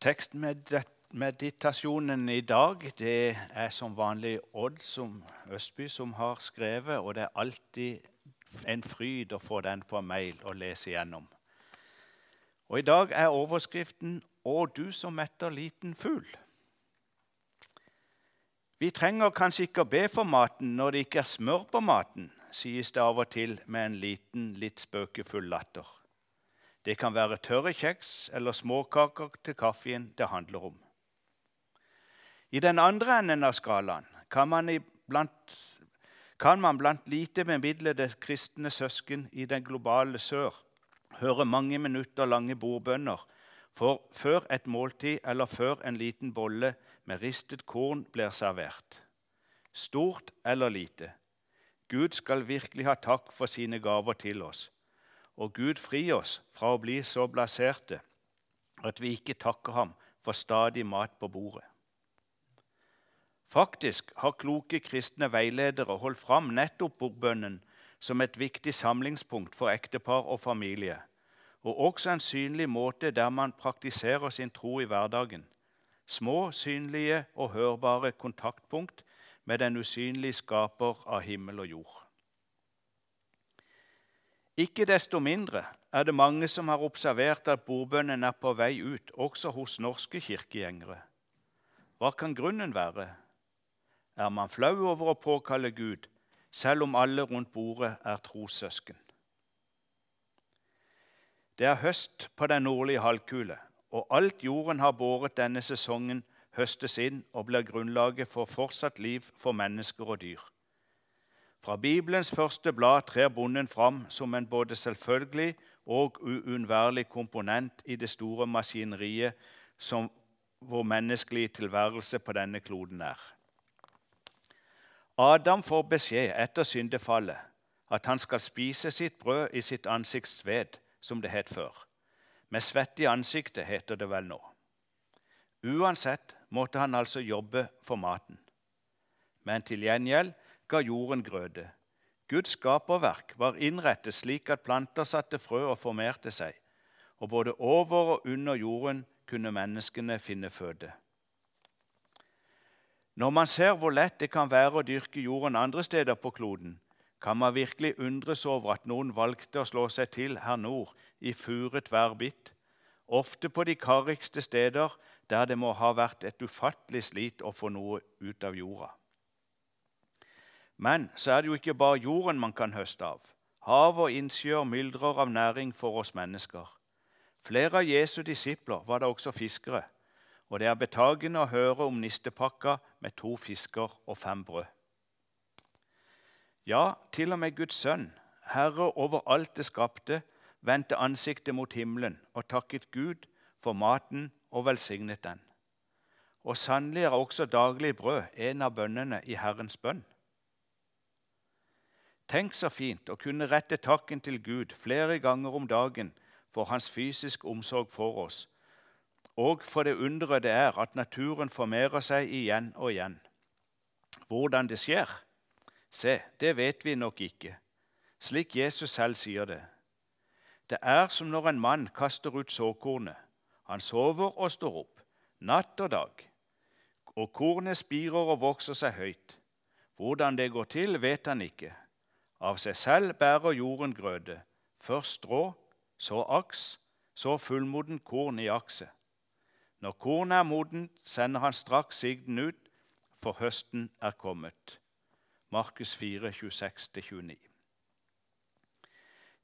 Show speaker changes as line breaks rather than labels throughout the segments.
Tekstmeditasjonen i dag det er som vanlig Odd som Østby som har skrevet, og det er alltid en fryd å få den på mail og lese igjennom. Og I dag er overskriften 'Å, du som metter liten fugl'. Vi trenger kanskje ikke å be for maten når det ikke er smør på maten, sies det av og til med en liten, litt spøkefull latter. Det kan være tørre kjeks eller småkaker til kaffen det handler om. I den andre enden av skalaen kan man, blant, kan man blant lite bemidlede kristne søsken i den globale sør høre mange minutter lange bordbønner for før et måltid eller før en liten bolle med ristet korn blir servert. Stort eller lite. Gud skal virkelig ha takk for sine gaver til oss og Gud fri oss fra å bli så blaserte at vi ikke takker ham for stadig mat på bordet. Faktisk har kloke kristne veiledere holdt fram nettopp bordbønnen som et viktig samlingspunkt for ektepar og familie, og også en synlig måte der man praktiserer sin tro i hverdagen. Små, synlige og hørbare kontaktpunkt med den usynlige skaper av himmel og jord. Ikke desto mindre er det mange som har observert at bordbønnen er på vei ut, også hos norske kirkegjengere. Hva kan grunnen være? Er man flau over å påkalle Gud, selv om alle rundt bordet er trossøsken? Det er høst på den nordlige halvkule, og alt jorden har båret denne sesongen, høstes inn og blir grunnlaget for fortsatt liv for mennesker og dyr. Fra Bibelens første blad trer bonden fram som en både selvfølgelig og uunnværlig komponent i det store maskineriet som vår menneskelige tilværelse på denne kloden er. Adam får beskjed etter syndefallet at han skal spise sitt brød i sitt ansikts sved, som det het før. Med svette i ansiktet, heter det vel nå. Uansett måtte han altså jobbe for maten. Men til gjengjeld ga jorden grøde. Guds skaperverk var innrettet slik at planter satte frø og formerte seg, og både over og under jorden kunne menneskene finne føde. Når man ser hvor lett det kan være å dyrke jorden andre steder på kloden, kan man virkelig undres over at noen valgte å slå seg til her nord i furet værbitt, ofte på de karrigste steder der det må ha vært et ufattelig slit å få noe ut av jorda. Men så er det jo ikke bare jorden man kan høste av. Hav og innsjøer myldrer av næring for oss mennesker. Flere av Jesu disipler var da også fiskere, og det er betagende å høre om nistepakka med to fisker og fem brød. Ja, til og med Guds sønn, Herre over alt det skapte, vendte ansiktet mot himmelen og takket Gud for maten og velsignet den. Og sannelig er også daglig brød en av bønnene i Herrens bønn. Tenk så fint å kunne rette takken til Gud flere ganger om dagen for hans fysisk omsorg for oss, og for det underet det er at naturen formerer seg igjen og igjen. Hvordan det skjer? Se, det vet vi nok ikke, slik Jesus selv sier det. Det er som når en mann kaster ut såkornet. Han sover og står opp, natt og dag. Og kornet spirer og vokser seg høyt. Hvordan det går til, vet han ikke. Av seg selv bærer jorden grøde, først strå, så aks, så fullmoden korn i akset. Når kornet er modent, sender han straks sigden ut, for høsten er kommet. Markus 4, 26-29.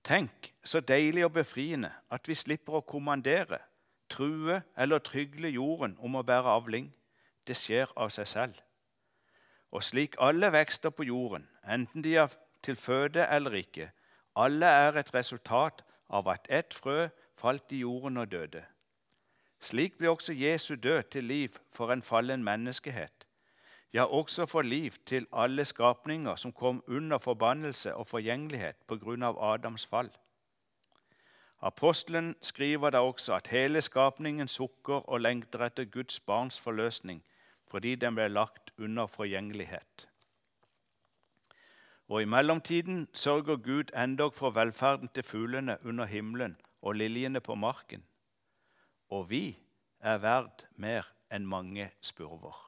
Tenk så deilig og befriende at vi slipper å kommandere, true eller trygle jorden om å bære avling. Det skjer av seg selv. Og slik alle vekster på jorden, enten de er til føde eller ikke. Alle er et resultat av at ett frø falt i jorden og døde. Slik ble også Jesu død til liv for en fallen menneskehet, ja, også for liv til alle skapninger som kom under forbannelse og forgjengelighet på grunn av Adams fall. Apostelen skriver da også at hele skapningen sukker og lengter etter Guds barns forløsning fordi den ble lagt under forgjengelighet. Og i mellomtiden sørger Gud endog for velferden til fuglene under himmelen og liljene på marken. Og vi er verd mer enn mange spurver.